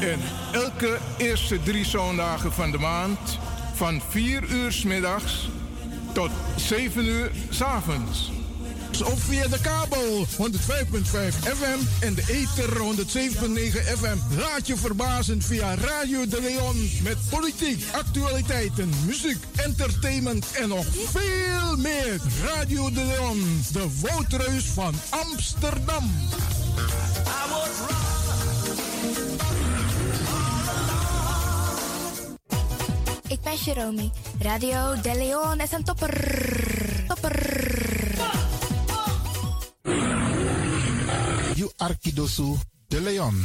En elke eerste drie zondagen van de maand van 4 uur s middags tot 7 uur s avonds. Of via de kabel 105.5 FM en de ether 107.9 FM. Laat je verbazen via Radio de Leon met politiek, actualiteiten, muziek, entertainment en nog veel meer. Radio de Leon, de woudreus van Amsterdam. Ik ben Jerome. Radio De Leon is een topper. Topper. You Arkidosu de Leon.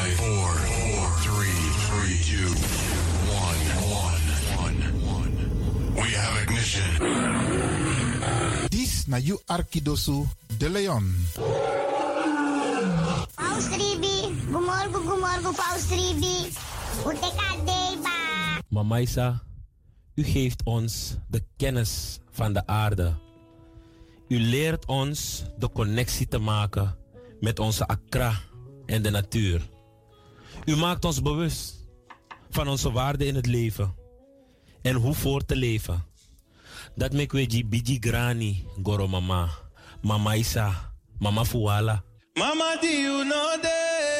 Five, five, four, four, three, three, two, one, one, one, one. We have ignition. Dis na you Arkidosu de Leon. Paus Ribi, gumorgo gumorgo Paus Ribi. Uteka deba. Mama Isa, u geeft ons de kennis van de aarde. U leert ons de connectie te maken met onze Accra en de natuur. U maakt ons bewust van onze waarde in het leven en hoe voor te leven. Dat make we biji grani goro mama, mama Isa, mama Fuala. Mama, do you know that?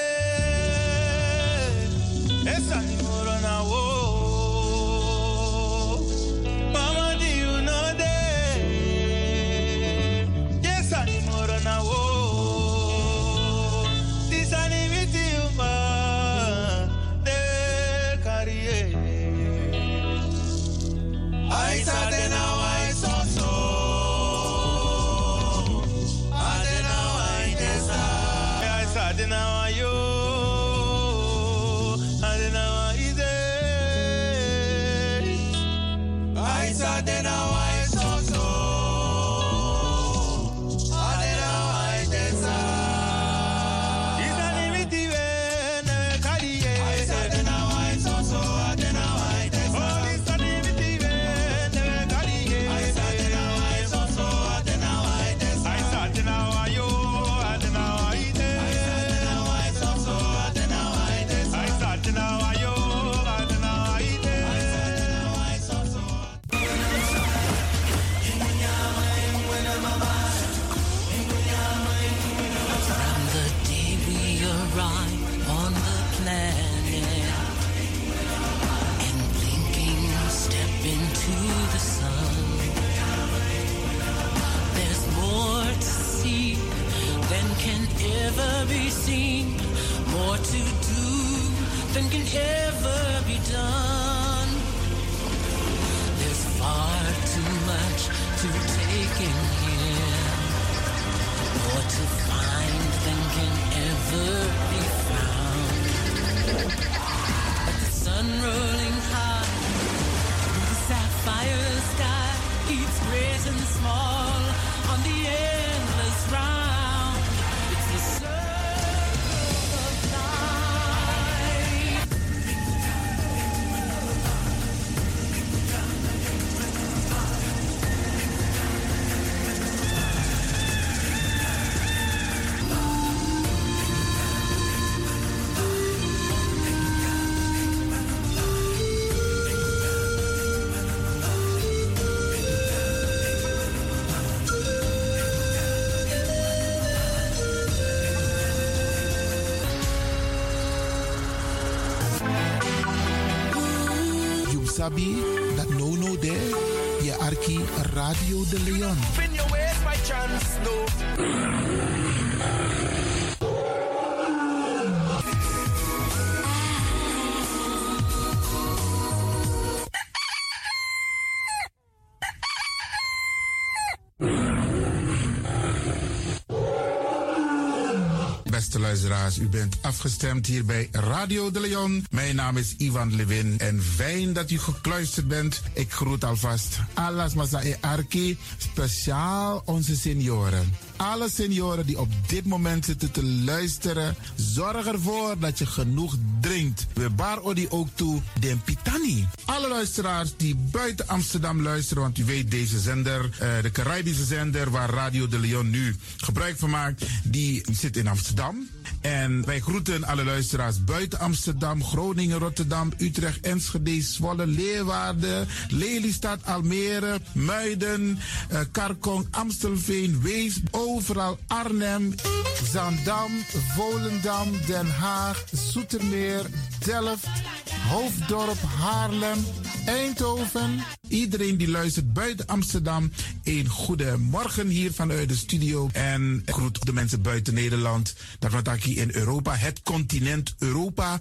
And small on the endless round. Sabi dat no no there, je arki Radio de Leon. Spin your ways by chance, no. U bent afgestemd hier bij Radio de Leon. Mijn naam is Ivan Levin en fijn dat u gekluisterd bent. Ik groet alvast Alas Masae Arki, speciaal onze senioren. Alle senioren die op dit moment zitten te luisteren, zorg ervoor dat je genoeg drinkt. We bar odi ook toe den pitani. Alle luisteraars die buiten Amsterdam luisteren, want u weet deze zender, eh, de Caribische zender waar Radio de Leon nu gebruik van maakt, die zit in Amsterdam. En wij groeten alle luisteraars buiten Amsterdam, Groningen, Rotterdam, Utrecht, Enschede, Zwolle, Leeuwarden, Lelystad, Almere, Muiden, eh, Karkong, Amstelveen, Wees, overal Arnhem, Zandam, Volendam, Den Haag, Zoetermeer, Delft, Hoofddorp, Haarlem, Eindhoven. Iedereen die luistert buiten Amsterdam, een goede morgen hier vanuit de studio. En groet de mensen buiten Nederland. Dat wat in Europa, het continent Europa.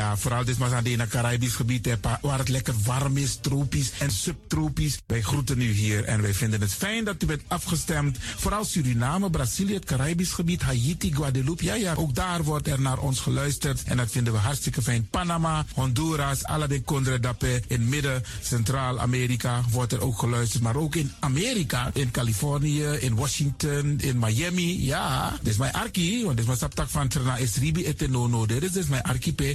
Ja, vooral dit maar aan het Caribisch gebied, waar het lekker warm is, tropisch en subtropisch. Wij groeten u hier en wij vinden het fijn dat u bent afgestemd. Vooral Suriname, Brazilië, het Caribisch gebied, Haiti, Guadeloupe. Ja, ja, ook daar wordt er naar ons geluisterd en dat vinden we hartstikke fijn. Panama, Honduras, Aladdin Condre Dapé, in midden, Centraal-Amerika wordt er ook geluisterd. Maar ook in Amerika, in Californië, in Washington, in Miami. Ja, dit is mijn arki, want dit is mijn saptak van Trana Esribi et Nono. Dit is mijn archipel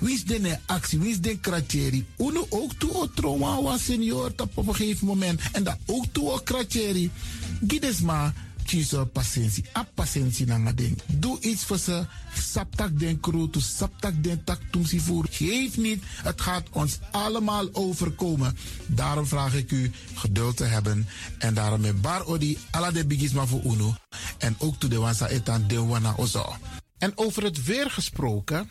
Wie is de actie? Wie is de kratjeri? Uno ook toe o trauma was senior op een gegeven moment. En dat ook toe o kratjeri. Gides maar kiezen patiëntie. A patiëntie na ding. Doe iets voor ze. Saptak den kroto, saptak den tak tumsi voer. Geef niet. Het gaat ons allemaal overkomen. Daarom vraag ik u geduld te hebben. En daarom met bar odi ala de bigisma voor uno. En ook toe de wansa etan de wana ozo. En over het weer gesproken.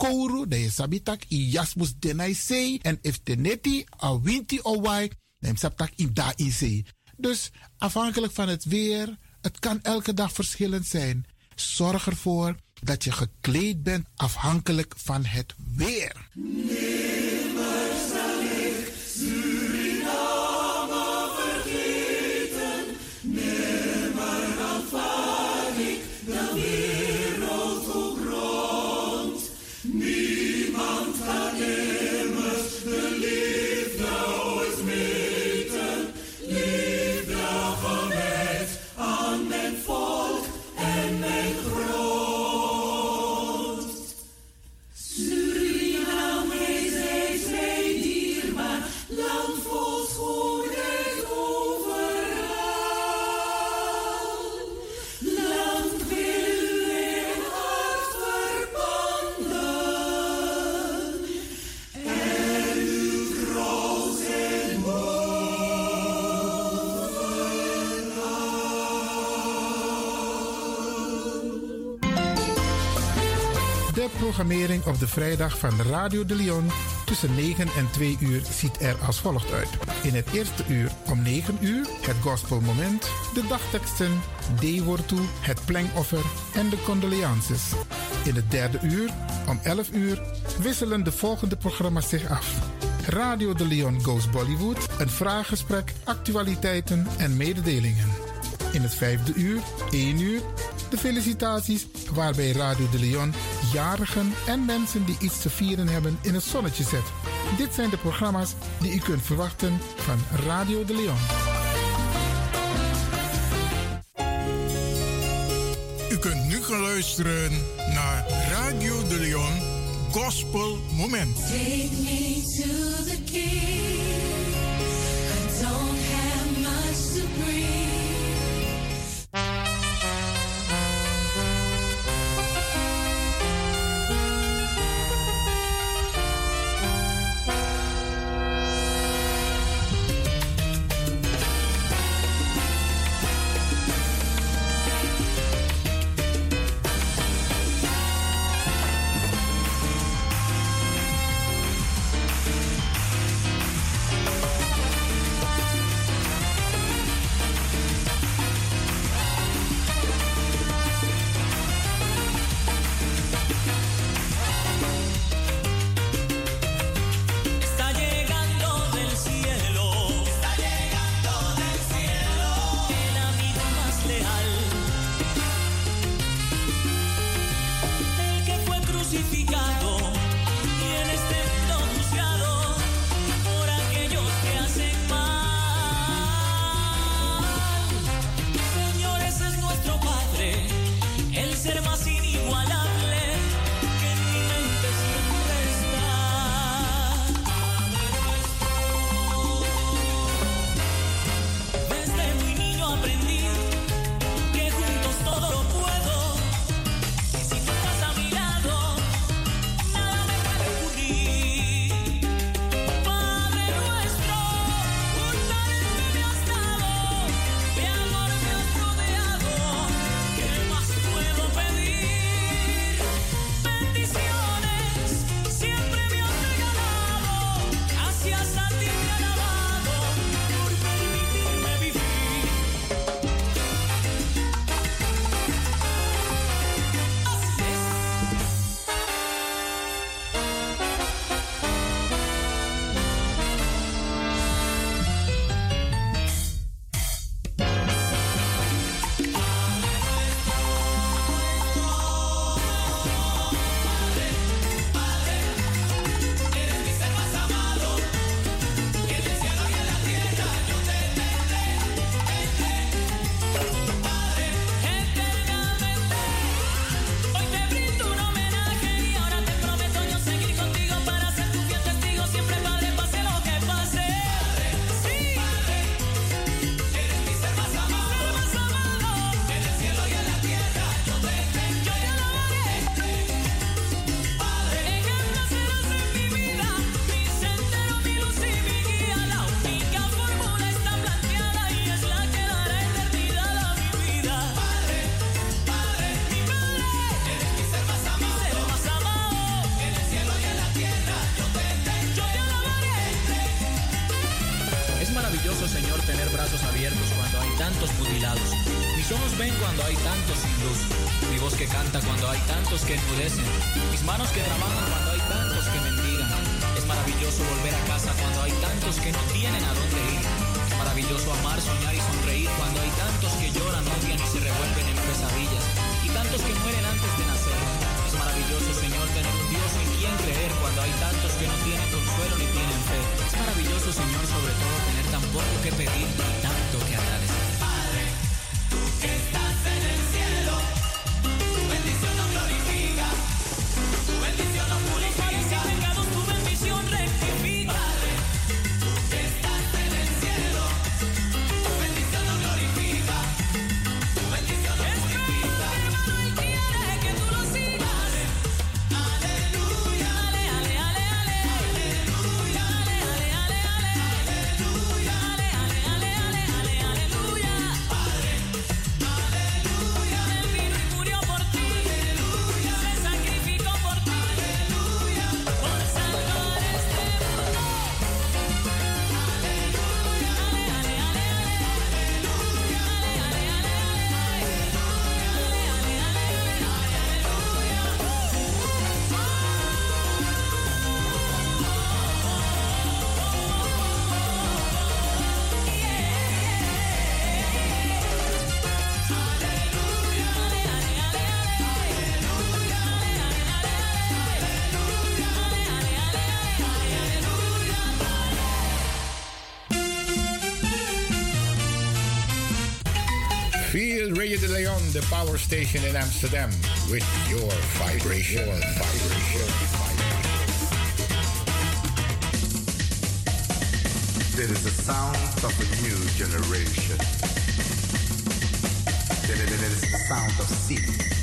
kouru, de sabitak i jasmus denai sei. En if teneti a winti o wai, dan sabtak in da in sei. Dus afhankelijk van het weer, het kan elke dag verschillend zijn. Zorg ervoor dat je gekleed bent afhankelijk van het weer. Suriname programmering op de vrijdag van Radio de Leon tussen 9 en 2 uur ziet er als volgt uit. In het eerste uur om 9 uur het gospelmoment, de dagteksten, toe, het plengoffer en de condoleances. In het derde uur om 11 uur wisselen de volgende programma's zich af. Radio de Leon Goes Bollywood, een vraaggesprek, actualiteiten en mededelingen. In het vijfde uur, 1 uur, de felicitaties waarbij Radio de Leon jarigen en mensen die iets te vieren hebben in het zonnetje zet. Dit zijn de programma's die u kunt verwachten van Radio de Leon. U kunt nu gaan luisteren naar Radio de Leon Gospel Moment. Take me to the king. power station in Amsterdam with your vibration. Your vibration. There is the sound of a new generation. There is the sound of sea.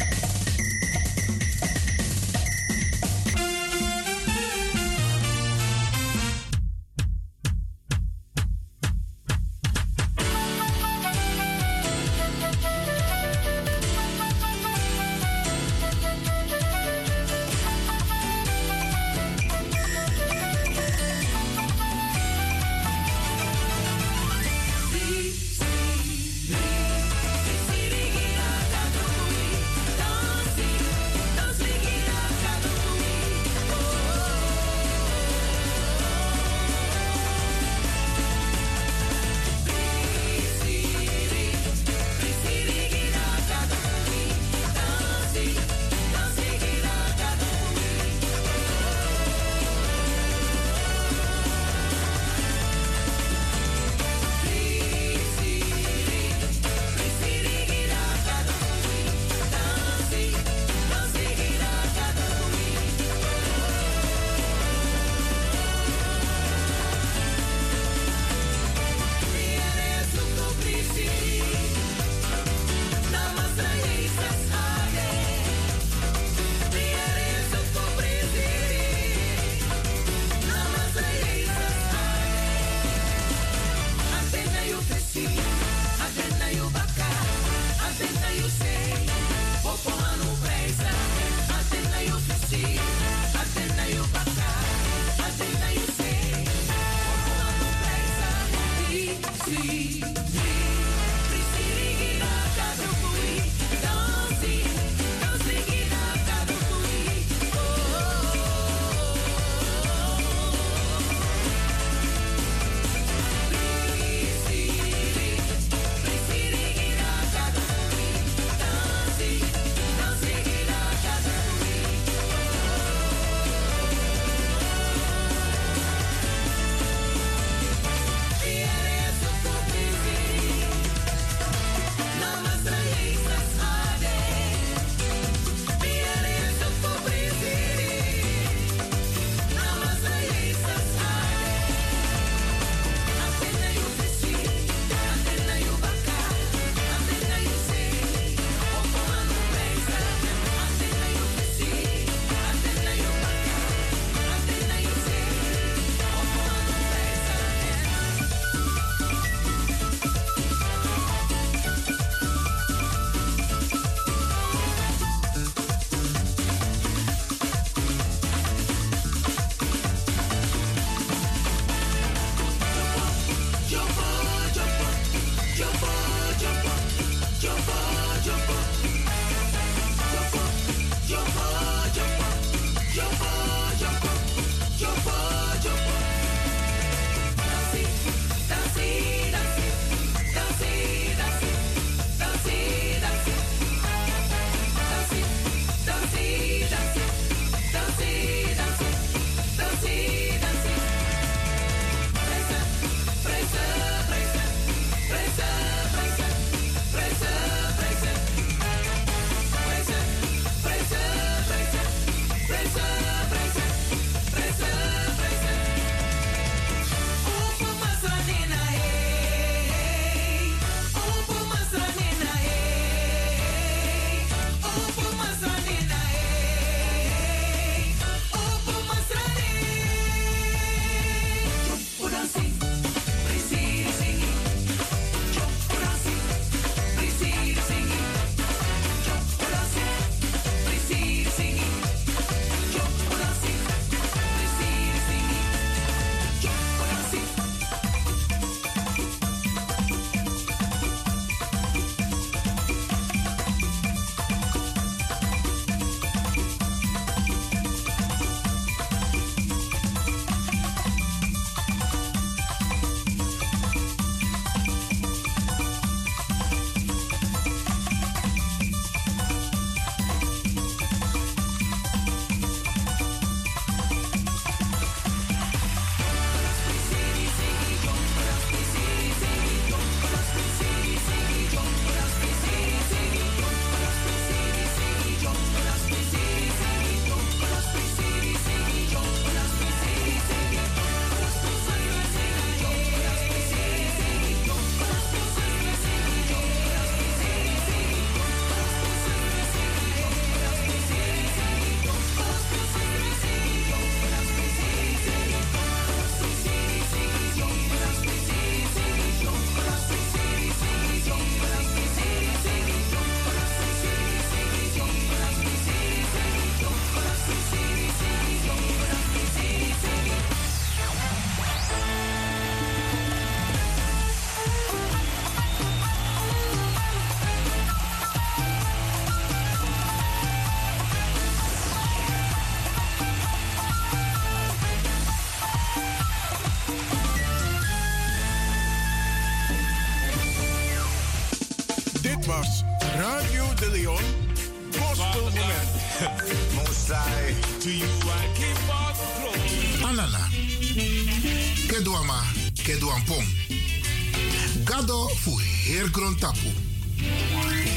Heer tapu.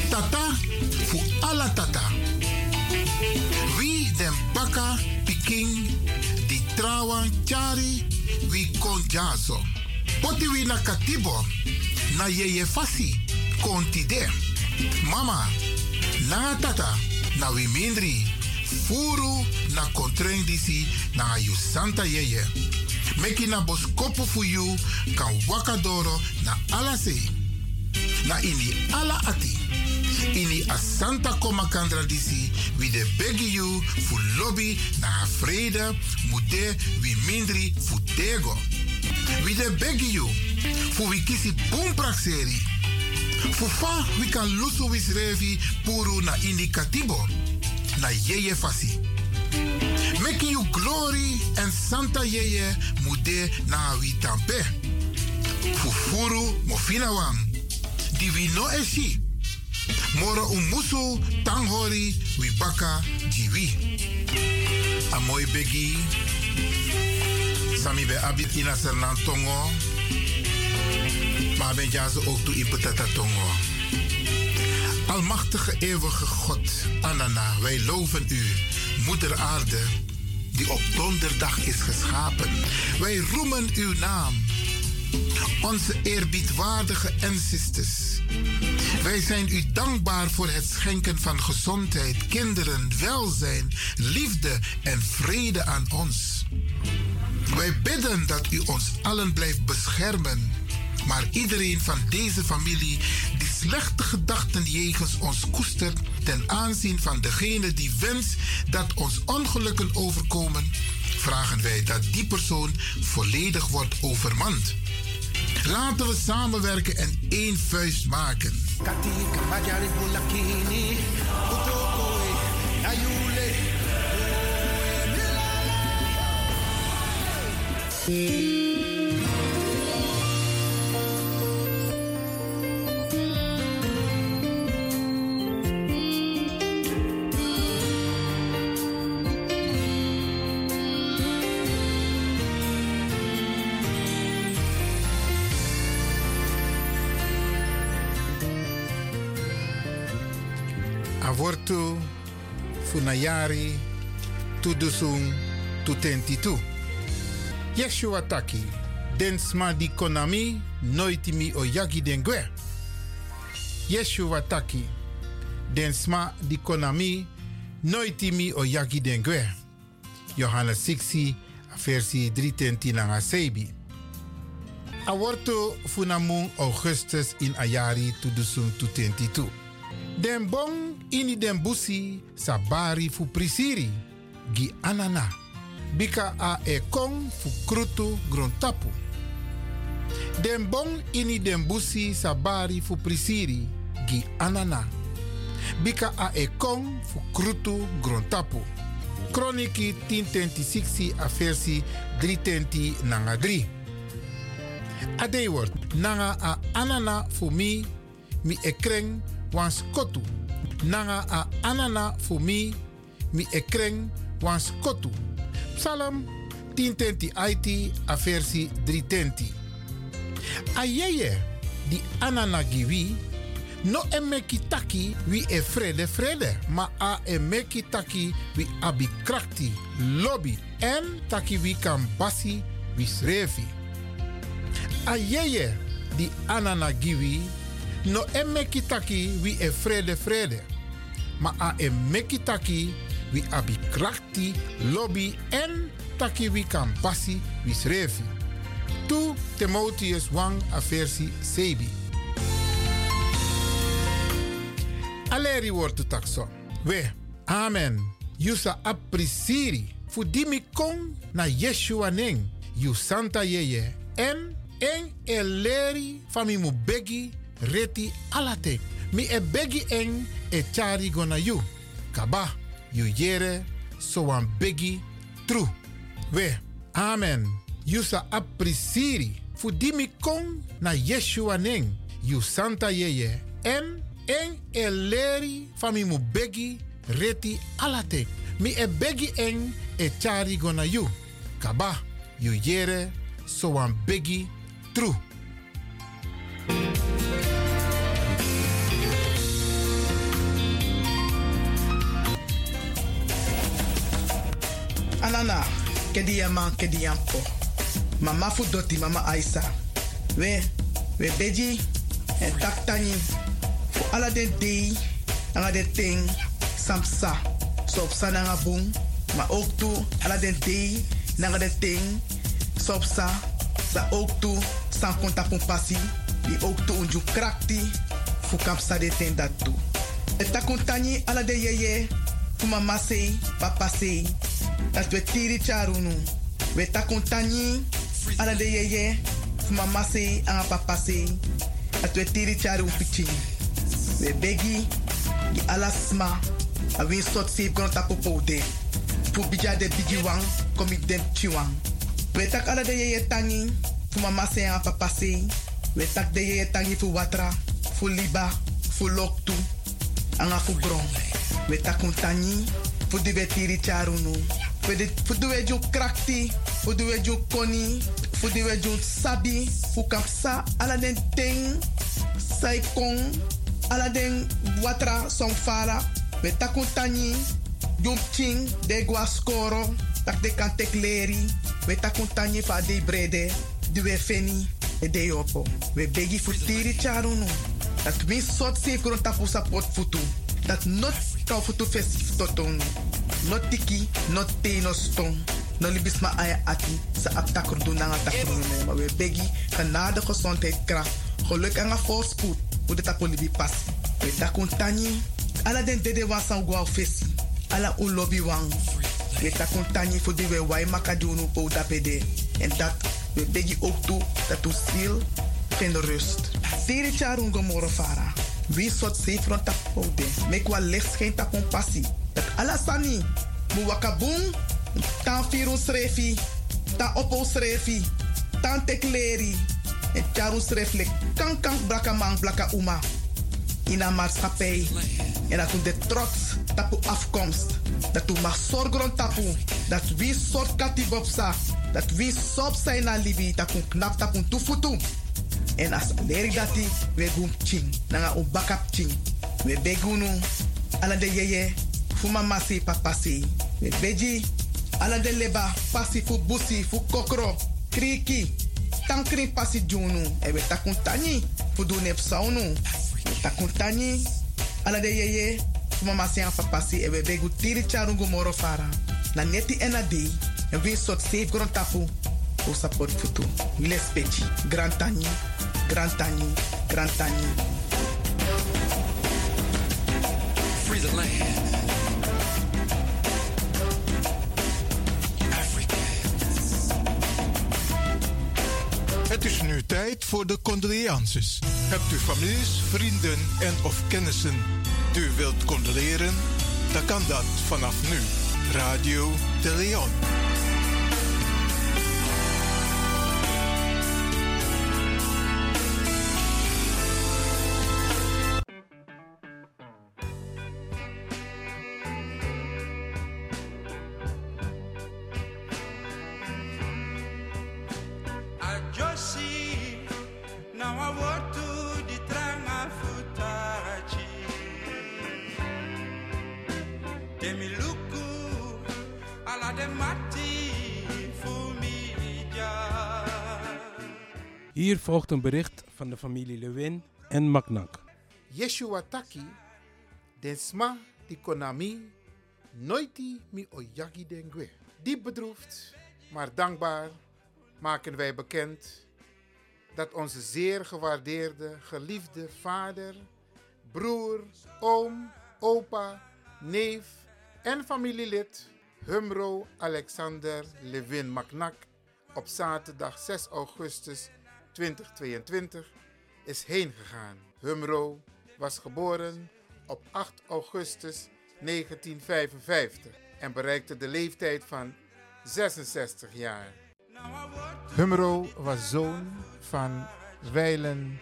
Tata fu ala tata. Wie den baka piking di trawan chari wi kon jaso. Poti wi na katibo na yeye fasi konti de. Mama, na tata na wi mindri. Furu na kontreng disi na yu santa yeye. Meki na boskopu fu yu kan wakadoro na alase. Na ini ala ati. Ini a santa koma kandra disi wi de begi yu fu lobby na vrede mude wi mindri fu tego. Wi de begi yu fu wi kisi boomprakseri. Fu fa wi kan lusu wis revi puru na ini katibo. Na yeye fasi. Make you glory en Santa Yeye mude na wi tampe. Fufuru mofina wang. Di wi no eshi. Moro umusu tanghori wi baka jiwi. Amoy begi. Sami be abit ina sernan tongo. Maar ben ook ipetata tongo. Almachtige eeuwige God, Anana, wij loven u, Moeder Aarde, die op donderdag is geschapen. Wij roemen uw naam, onze eerbiedwaardige ancestors. Wij zijn u dankbaar voor het schenken van gezondheid, kinderen, welzijn, liefde en vrede aan ons. Wij bidden dat u ons allen blijft beschermen. Maar iedereen van deze familie die slechte gedachten jegens ons koestert ten aanzien van degene die wenst dat ons ongelukken overkomen, vragen wij dat die persoon volledig wordt overmand. Laten we samenwerken en één vuist maken. Katika Avortu funayari tudusung tutentitu. Yeshua taki densma di konami noitimi oyagi dengwe. Yeshua taki densma di konami noitimi oyagi dengwe. Johannes 6 versie 3 nanga sebi. Aworto funamung Augustus in ayari tudusung tutentitu. Den bong ini den sabari fu prisiri gi anana. Bika a e kong fu krutu grontapu. Den bong ini den busi sabari fu prisiri gi anana. Bika a e kong fu krutu grontapu. Kroniki 1026 a versi 320 nanga 3. Ade word nanga a anana fu mi mi wan skotu. Nanga a anana fu mi, mi ekreng wan skotu. Psalm 1020 IT a versie 320. Ayeye di anana giwi, no emeki taki wi e frede frede, ma a emeki taki wi abi krakti, lobby en taki wi kan basi wi srefi. Ayeye di anana giwi, no e taki wi e frede frede. Ma a e meki taki wi abi krakti, lobby en taki wi kan basi wi srefi. Tu Timotheus 1 a versi sebi. Aleri wordt takso. We, amen. Yusa aprisiri. Fudimi kong na Yeshua neng. Yu santa yeye. En en eleri fami mu begi reti alate. Mi e begi eng e chari gona. Kaba, yu yere, so wan begi tru. We, amen. Yusa aprisiri. Fudimi kong na Yeshua neng. Yu santa yeye. En en eleri fami mu begi reti alate. Mi e begi en e chari gona you. Kaba, you yere so wan begi true. Anana, kedi ya man, kedi. Mama fu mama Aisa. We, we beji, en tak tani. Fu ala den dei, den ting, samsa. So sa ma ook tu, ala den dei, ting, so op sa. Sa ook tu, san konta pun pasi. Di ook tu unju krakti, fu kap sa de ten dat tu. E takun tani ala de yeye, sei, papa sei. Dat we tiri charunu. We takun tani ala de yeye, mama sei, anga papa sei. Dat we tiri charu pichi. We begi, di ala sma, a win sot save gron tapo pode. Fu bija de bigi wang, komi dem chiwang. We tak ala de yeye tani, fu mama sei, anga papa sei. We tak de yeye tani fu watra, fu liba, fu loktu, anga fu gron. We takun tani, fu di we tiri charunu. Fu di fu di we ju krakti, fu di we ju koni, fu di we ju sabi, fu kapsa ala ting, sai kong, ala watra song fara. We takun tani, jum ching, de gua skoro, tak de kan tek leri. We takun tani fa de brede, di we feni, e de yopo. We begi fu tiri charunu. Dat min sot safe grond tapu sapot futu. Dat not kau futu festif totonu. Not tiki, not te, no stong. No libis ma aya ati, sa ap takur doen na nga takur doen. Maar we begi, genade gezondheid, kracht, geluk en voorspoed. Hoe de tapu libi pas. We takun tani, ala den dede wan san gwa. Ala un lobby wan. We takun tani voor die we wai makadunu po dapede. En dat, we begi ook toe, dat u ziel vindt rust. Tiri charun gomoro fara. Wie soort zeefront tap pode. Mek wa licht geen passie. Dat alasani. Mu wakabung. Tan firu srefi. Tan opo srefi. Tan tekleri. En charun sreflek. Kan kan blaka man uma. In een maatschappij. En dat de trots tapu afkomst. Dat u mag zorgen tapu. Dat wie soort katibopsa. Dat wie sop zijn na libi. Dat u knap tapu tufutu. En as leri dati, we gum ching. Nanga ching. We begunu. Ala de yeye. Fuma masi papasi. We beji. Ala de leba. Pasi fu busi fu kokro. Kriki. Tankri pasi junu. E we takun tani. Fu du nep saunu. We takun tani. Ala de yeye. Fuma masi an papasi. E we begu tiri charungu moro fara. Na neti ena di. En we sot safe gron tapu. O support futu. Wile speci. Grand tani. Grand tani. Grand tani. Free the land. Het is nu tijd voor de condolences. Hebt u families, vrienden en of kennissen die u wilt condoleren? Dan kan dat vanaf nu. Radio de Leon. Volgt een bericht van de familie Lewin en Maknak. Yeshua Taki, den sma di konami, noiti mi oyagi dengwe. Diep bedroefd, maar dankbaar maken wij bekend dat onze zeer gewaardeerde, geliefde vader, broer, oom, opa, neef en familielid Humro Alexander Levin Maknak op zaterdag 6 augustus 2022 is heen gegaan. Humro was geboren op 8 augustus 1955 en bereikte de leeftijd van 66 jaar. Humro was zoon van Weilen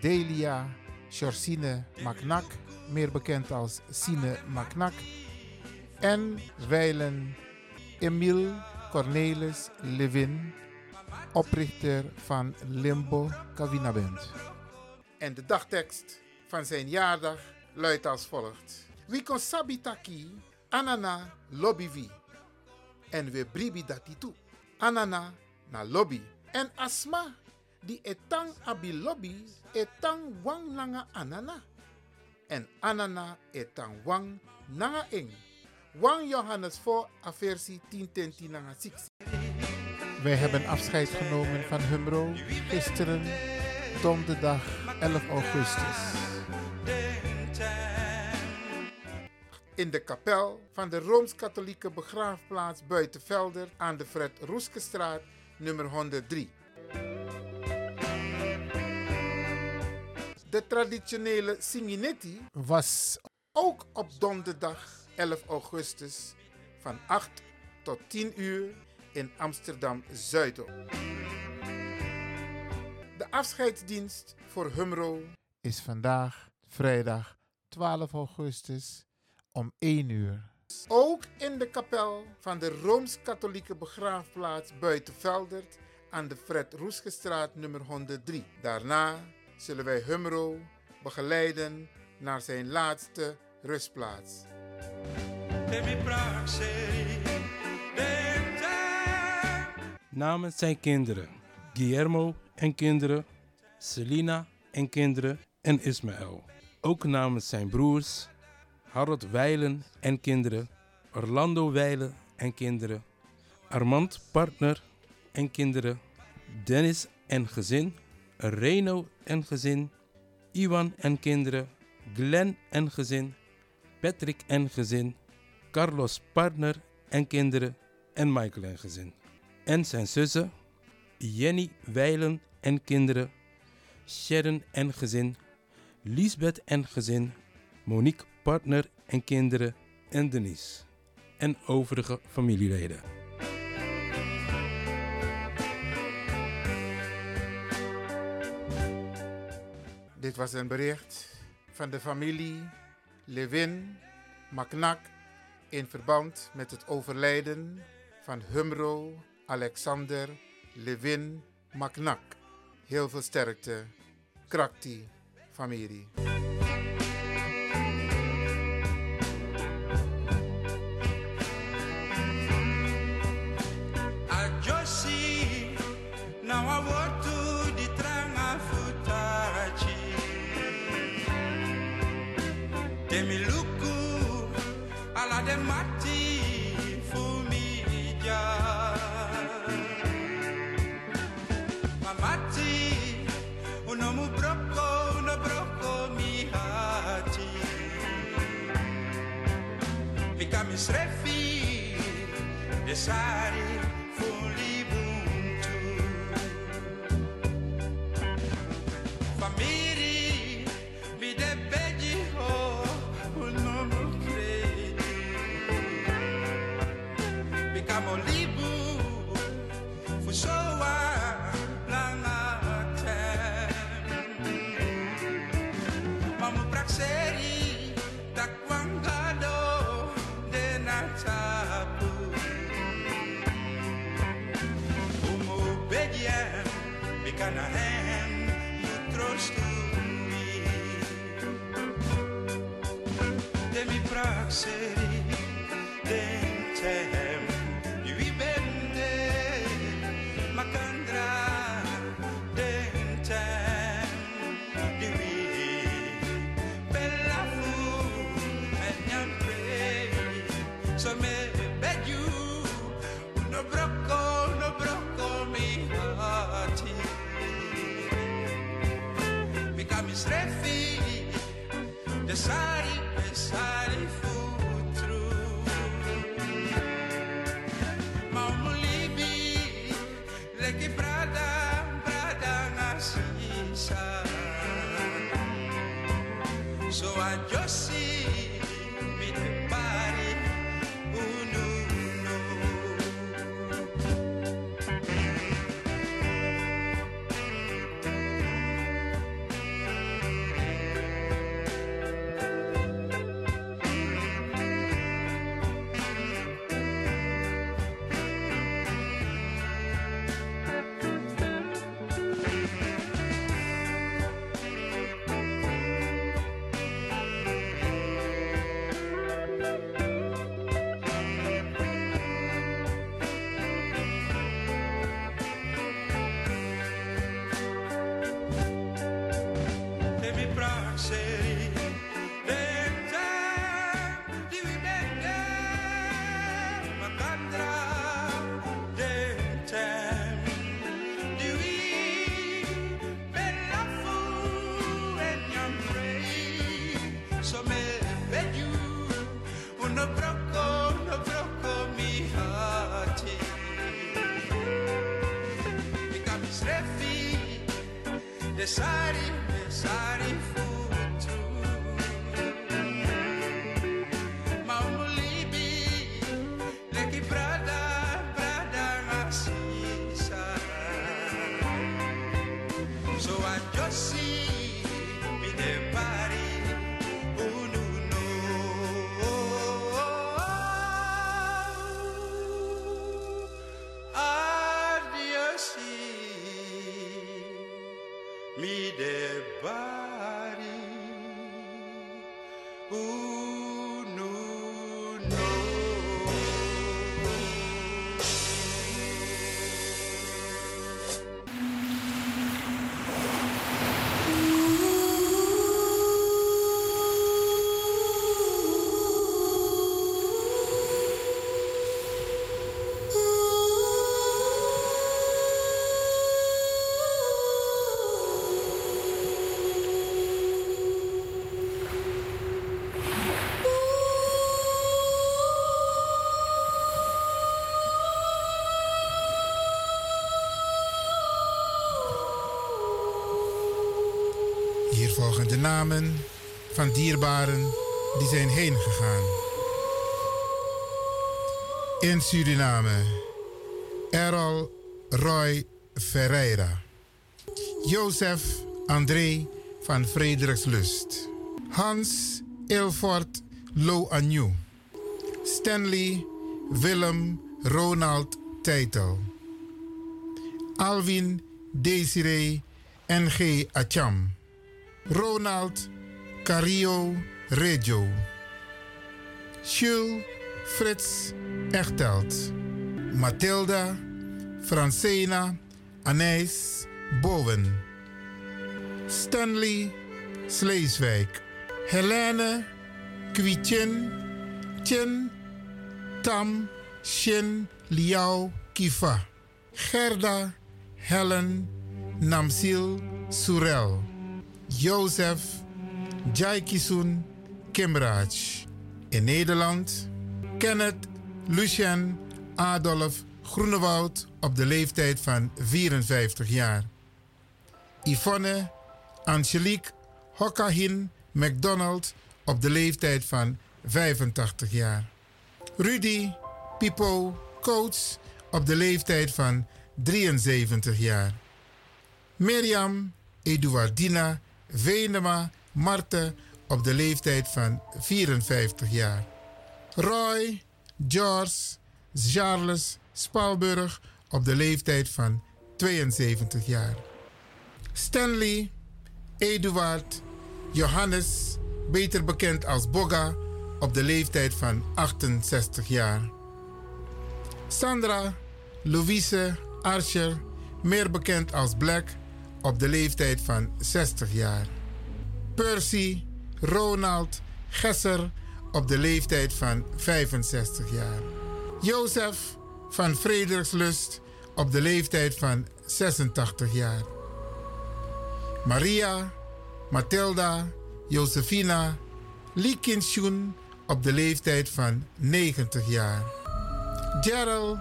Delia Georgine Macnak, meer bekend als Sine Macnak. En wijlen Emile Cornelis Levin, oprichter van Limbo Cavinaband. En de dagtekst van zijn jaardag luidt als volgt. Wie kon sabitaki anana lobby. En we bribi dati toe. Anana na lobby. En asma die etang abi lobby etang wang nanga anana. En anana etang wang nanga ing. Wang Johannes voor aversie 10 nanga 6. Wij hebben afscheid genomen van Humro gisteren, donderdag 11 augustus. In de kapel van de Rooms-Katholieke begraafplaats Buitenvelder aan de Fred Roeskestraat nummer 103. De traditionele Singinetti was ook op donderdag 11 augustus van 8 tot 10 uur in Amsterdam Zuidop. De afscheidsdienst voor Humro is vandaag vrijdag 12 augustus om 1 uur. Ook in de kapel van de Rooms-Katholieke begraafplaats Buitenveldert aan de Fred Roesgestraat nummer 103. Daarna zullen wij Humro begeleiden naar zijn laatste rustplaats. Namens zijn kinderen, Guillermo en kinderen, Selina en kinderen en Ismaël. Ook namens zijn broers, Harold Weilen en kinderen, Orlando Weilen en kinderen, Armand Partner en kinderen, Dennis en gezin, Reno en gezin, Iwan en kinderen, Glenn en gezin, Patrick en gezin, Carlos Partner en kinderen en Michael en gezin. En zijn zussen, Jenny Weilen en kinderen, Sharon en gezin, Lisbeth en gezin, Monique Partner en kinderen en Denise. En overige familieleden. Dit was een bericht van de familie Levin Maknak in verband met het overlijden van Humro Alexander Levin Maknak. Heel veel sterkte, Krakti familie. αμάτι ο νόμου προκό, να προκό μη χάτι Βικά μης στρέφει, δεσάρι namen van dierbaren die zijn heen gegaan. In Suriname, Errol Roy Ferreira. Jozef André van Frederikslust. Hans Ilfort Lo. Stanley Willem Ronald Teitel. Alvin Desiree N.G. Acham. Ronald Cario Reggio. Jules Frits Echtelt. Mathilda Francena Anijs Bowen. Stanley Sleeswijk. Helene Kwietjen Tjen Tam Shin Liao Kifa. Gerda Helen Namsil Surel. Jozef Jaikisun Kimraj. In Nederland Kenneth Lucien Adolf Groenewoud op de leeftijd van 54 jaar. Yvonne Angelique Hokkahin McDonald op de leeftijd van 85 jaar. Rudy Pipo Coates op de leeftijd van 73 jaar. Mirjam Eduardina Venema Marte op de leeftijd van 54 jaar. Roy George Charles Spalburg op de leeftijd van 72 jaar. Stanley Eduard Johannes, beter bekend als Boga, op de leeftijd van 68 jaar. Sandra Louise Archer, meer bekend als Black, op de leeftijd van 60 jaar. Percy Ronald Gesser op de leeftijd van 65 jaar. Jozef van Frederikslust op de leeftijd van 86 jaar. Maria, Matilda, Josefina, Lee Kinshun op de leeftijd van 90 jaar. Gerald,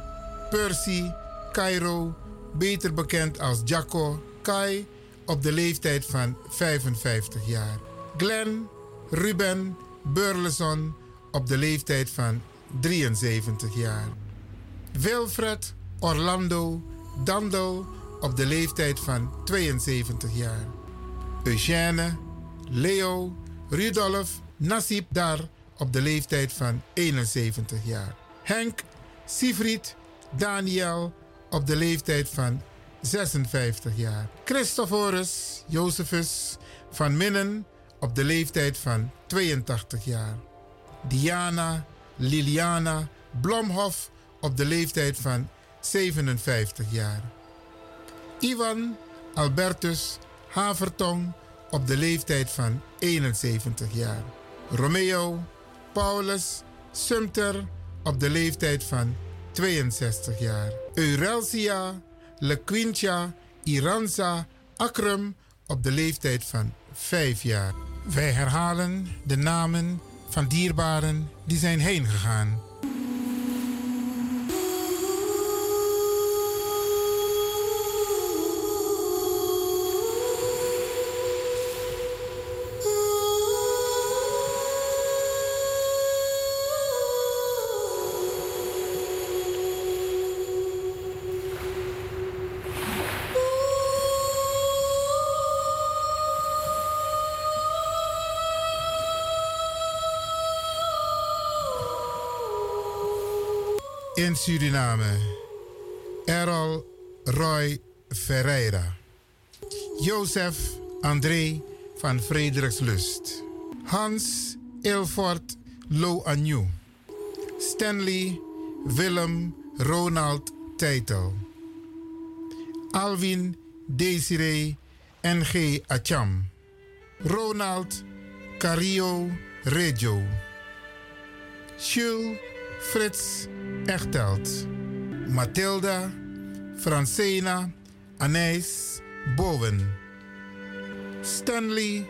Percy, Cairo, beter bekend als Jacco, Kai op de leeftijd van 55 jaar. Glenn Ruben Burleson op de leeftijd van 73 jaar. Wilfred Orlando Dandel op de leeftijd van 72 jaar. Eugène Leo Rudolf Nasib Dar op de leeftijd van 71 jaar. Henk Siegfried Daniel op de leeftijd van 56 jaar. Christophorus Josephus van Minnen op de leeftijd van 82 jaar. Diana Liliana Blomhoff op de leeftijd van 57 jaar. Ivan Albertus Havertong op de leeftijd van 71 jaar. Romeo Paulus Sumter op de leeftijd van 62 jaar. Eurelsia Lequintia Iranza Akrum op de leeftijd van 5 jaar. Wij herhalen de namen van dierbaren die zijn heen In Suriname, Errol Roy Ferreira. Jozef André van Frederikslust. Hans Ilfort Lo Anju. Stanley Willem Ronald Teitel. Alwin Desiree N.G. Acham. Ronald Cario Reggio. Jules Frits Echtelt. Mathilda Francena Anijs Bowen. Stanley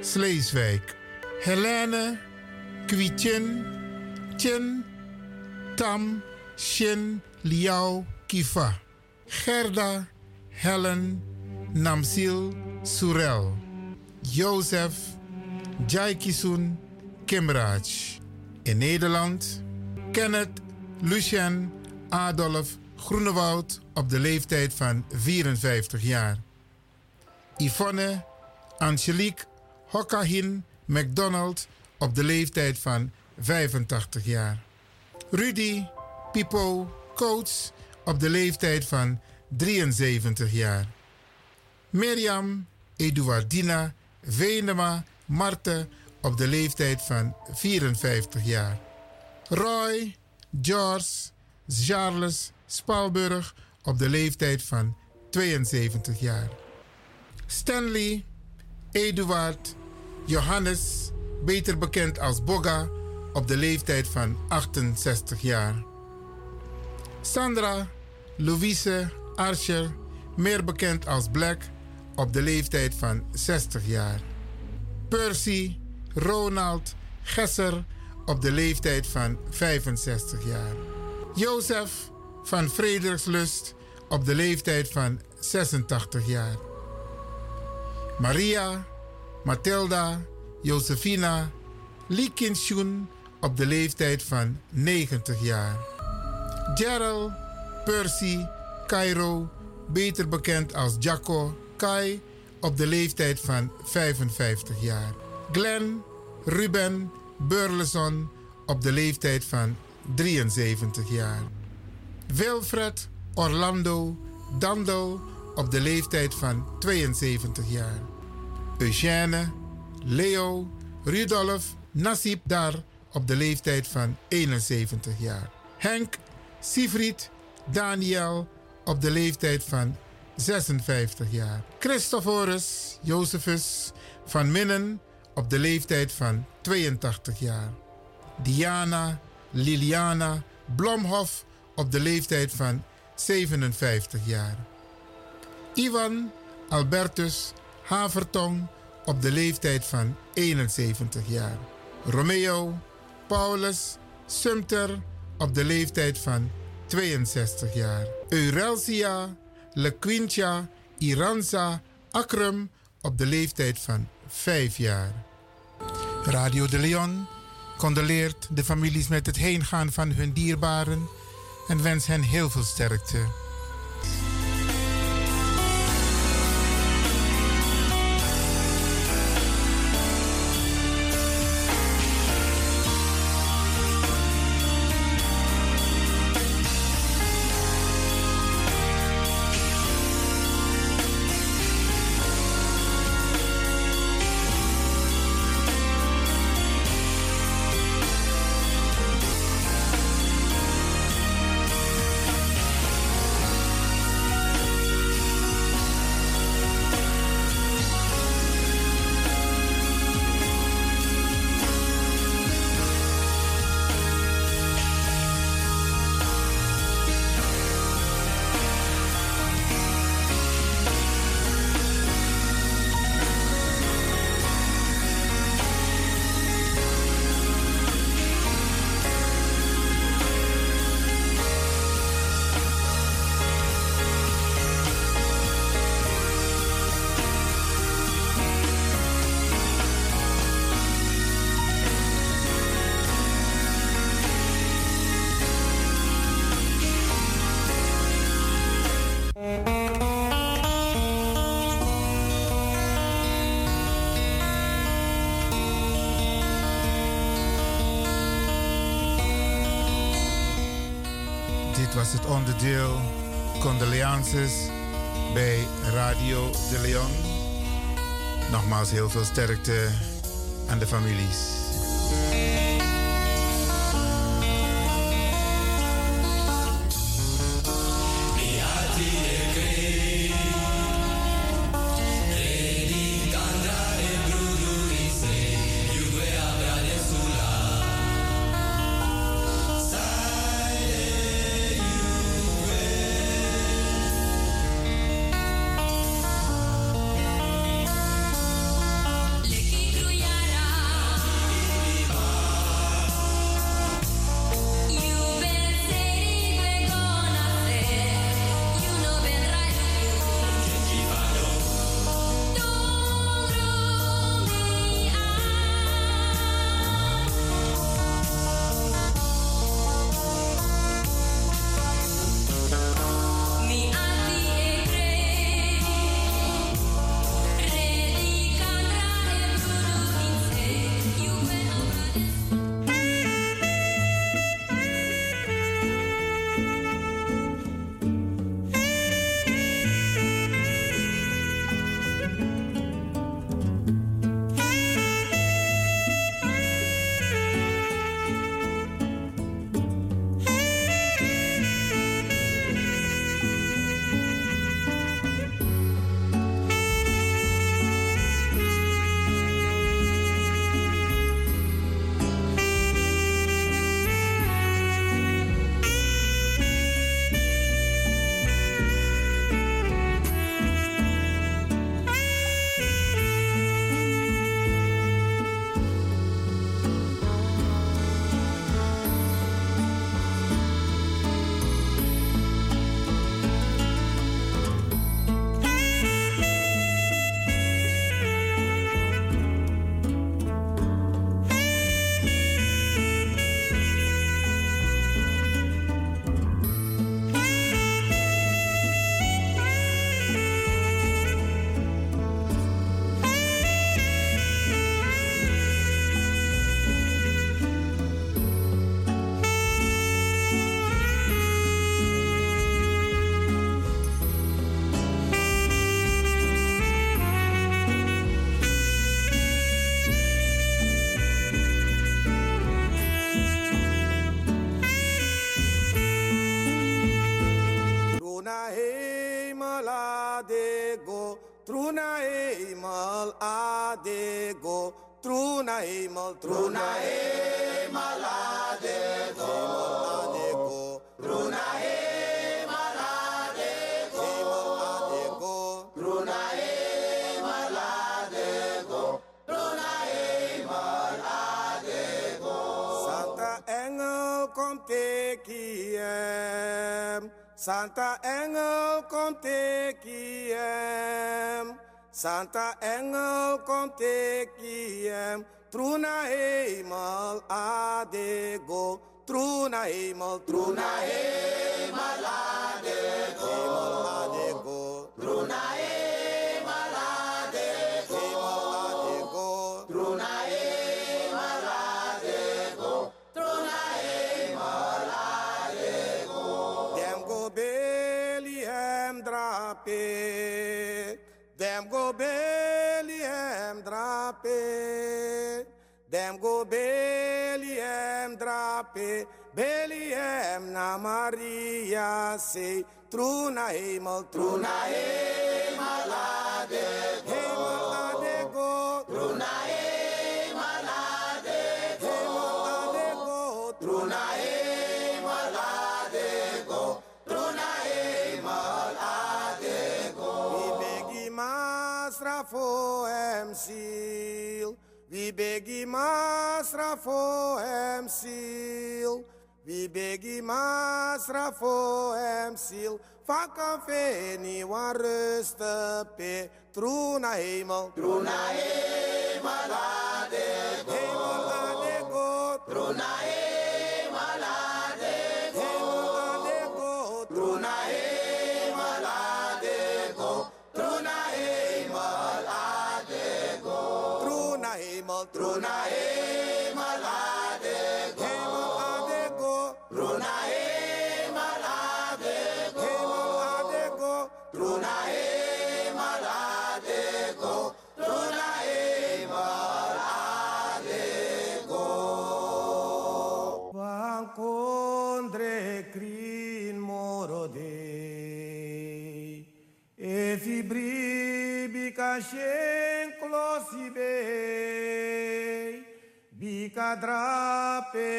Sleeswijk. Helene Kwietjen Chen Tam Shin Liao Kifa. Gerda Helen Namsil Surel. Jozef Jaikisun Kimraj. In Nederland Kenneth Lucien Adolf Groenewoud op de leeftijd van 54 jaar. Yvonne Angelique Hokkahin McDonald op de leeftijd van 85 jaar. Rudy Pipo Coates op de leeftijd van 73 jaar. Mirjam Eduardina Venema Marte op de leeftijd van 54 jaar. Roy George Charles Spalburg op de leeftijd van 72 jaar. Stanley Eduard Johannes, beter bekend als Boga, op de leeftijd van 68 jaar. Sandra Louise Archer, meer bekend als Black, op de leeftijd van 60 jaar. Percy Ronald Gesser, op de leeftijd van 65 jaar. Jozef van Frederikslust, op de leeftijd van 86 jaar. Maria, Mathilda, Josefina, Lee Kinshun op de leeftijd van 90 jaar. Gerald, Percy, Cairo, beter bekend als Jacco, Kai, op de leeftijd van 55 jaar. Glenn, Ruben, Burleson op de leeftijd van 73 jaar. Wilfred, Orlando, Dandel op de leeftijd van 72 jaar. Eugène, Leo, Rudolf, Nasib Dar op de leeftijd van 71 jaar. Henk, Siegfried, Daniel op de leeftijd van 56 jaar. Christophorus, Josephus van Minnen op de leeftijd van 82 jaar. Diana, Liliana, Blomhof op de leeftijd van 57 jaar. Ivan Albertus Havertong op de leeftijd van 71 jaar. Romeo Paulus Sumter op de leeftijd van 62 jaar. Eurelsia Lequintia Iranza Akrum op de leeftijd van 5 jaar. Radio de Leon condoleert de families met het heengaan van hun dierbaren en wens hen heel veel sterkte. Was het onderdeel Condoleances bij Radio de Leon. Nogmaals heel veel sterkte aan de families. Trunae maladego, trunae maladego, trunae maladego, trunae maladego. Santa Engel komt ik Santa Engel komt ik Santa Engel komt ik. Truna heimal adego. Truna heimal Truna heimal adego. Truna heimal adego. Truna heimal pe Beliem na Maria sei truna e mal truna e malade go e malade go truna e malade go e malade go truna e malade go truna e malade go e begi masrafo emsi. We beg him Asra for him seal. We beg him for him seal. Vakken feniwa rusten pe. Troe naar hemel. Troe naar hemel, laat de God. Hemel, laat de God. Troe. encontrou na.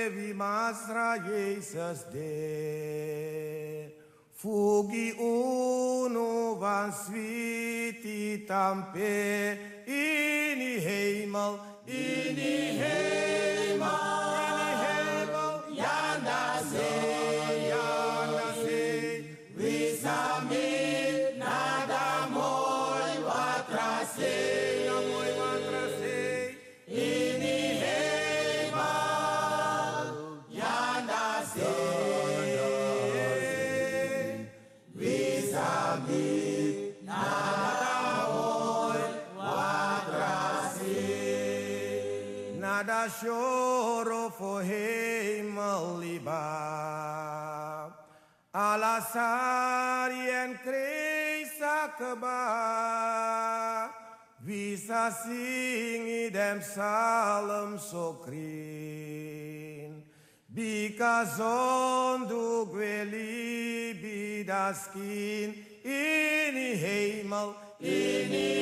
vimasrajesasde. Fugi uno van sviti tampe in hemel. na singi dem salam sokrin. Because on du gweli bidaskin in hemel in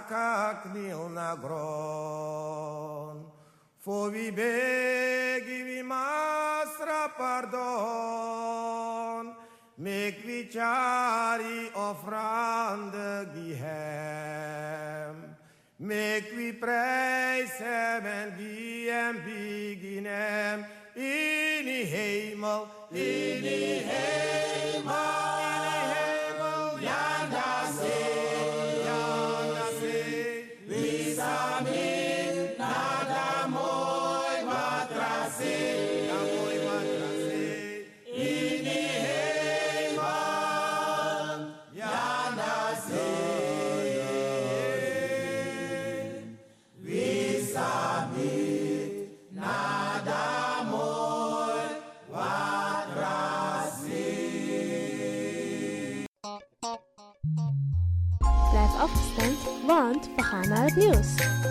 как мил нагрон. Фови беги ви мастра пардон, мек ви чари офранде гихем. Мек ви прейсем en giem biginem, in die hemel, in die hemel. News.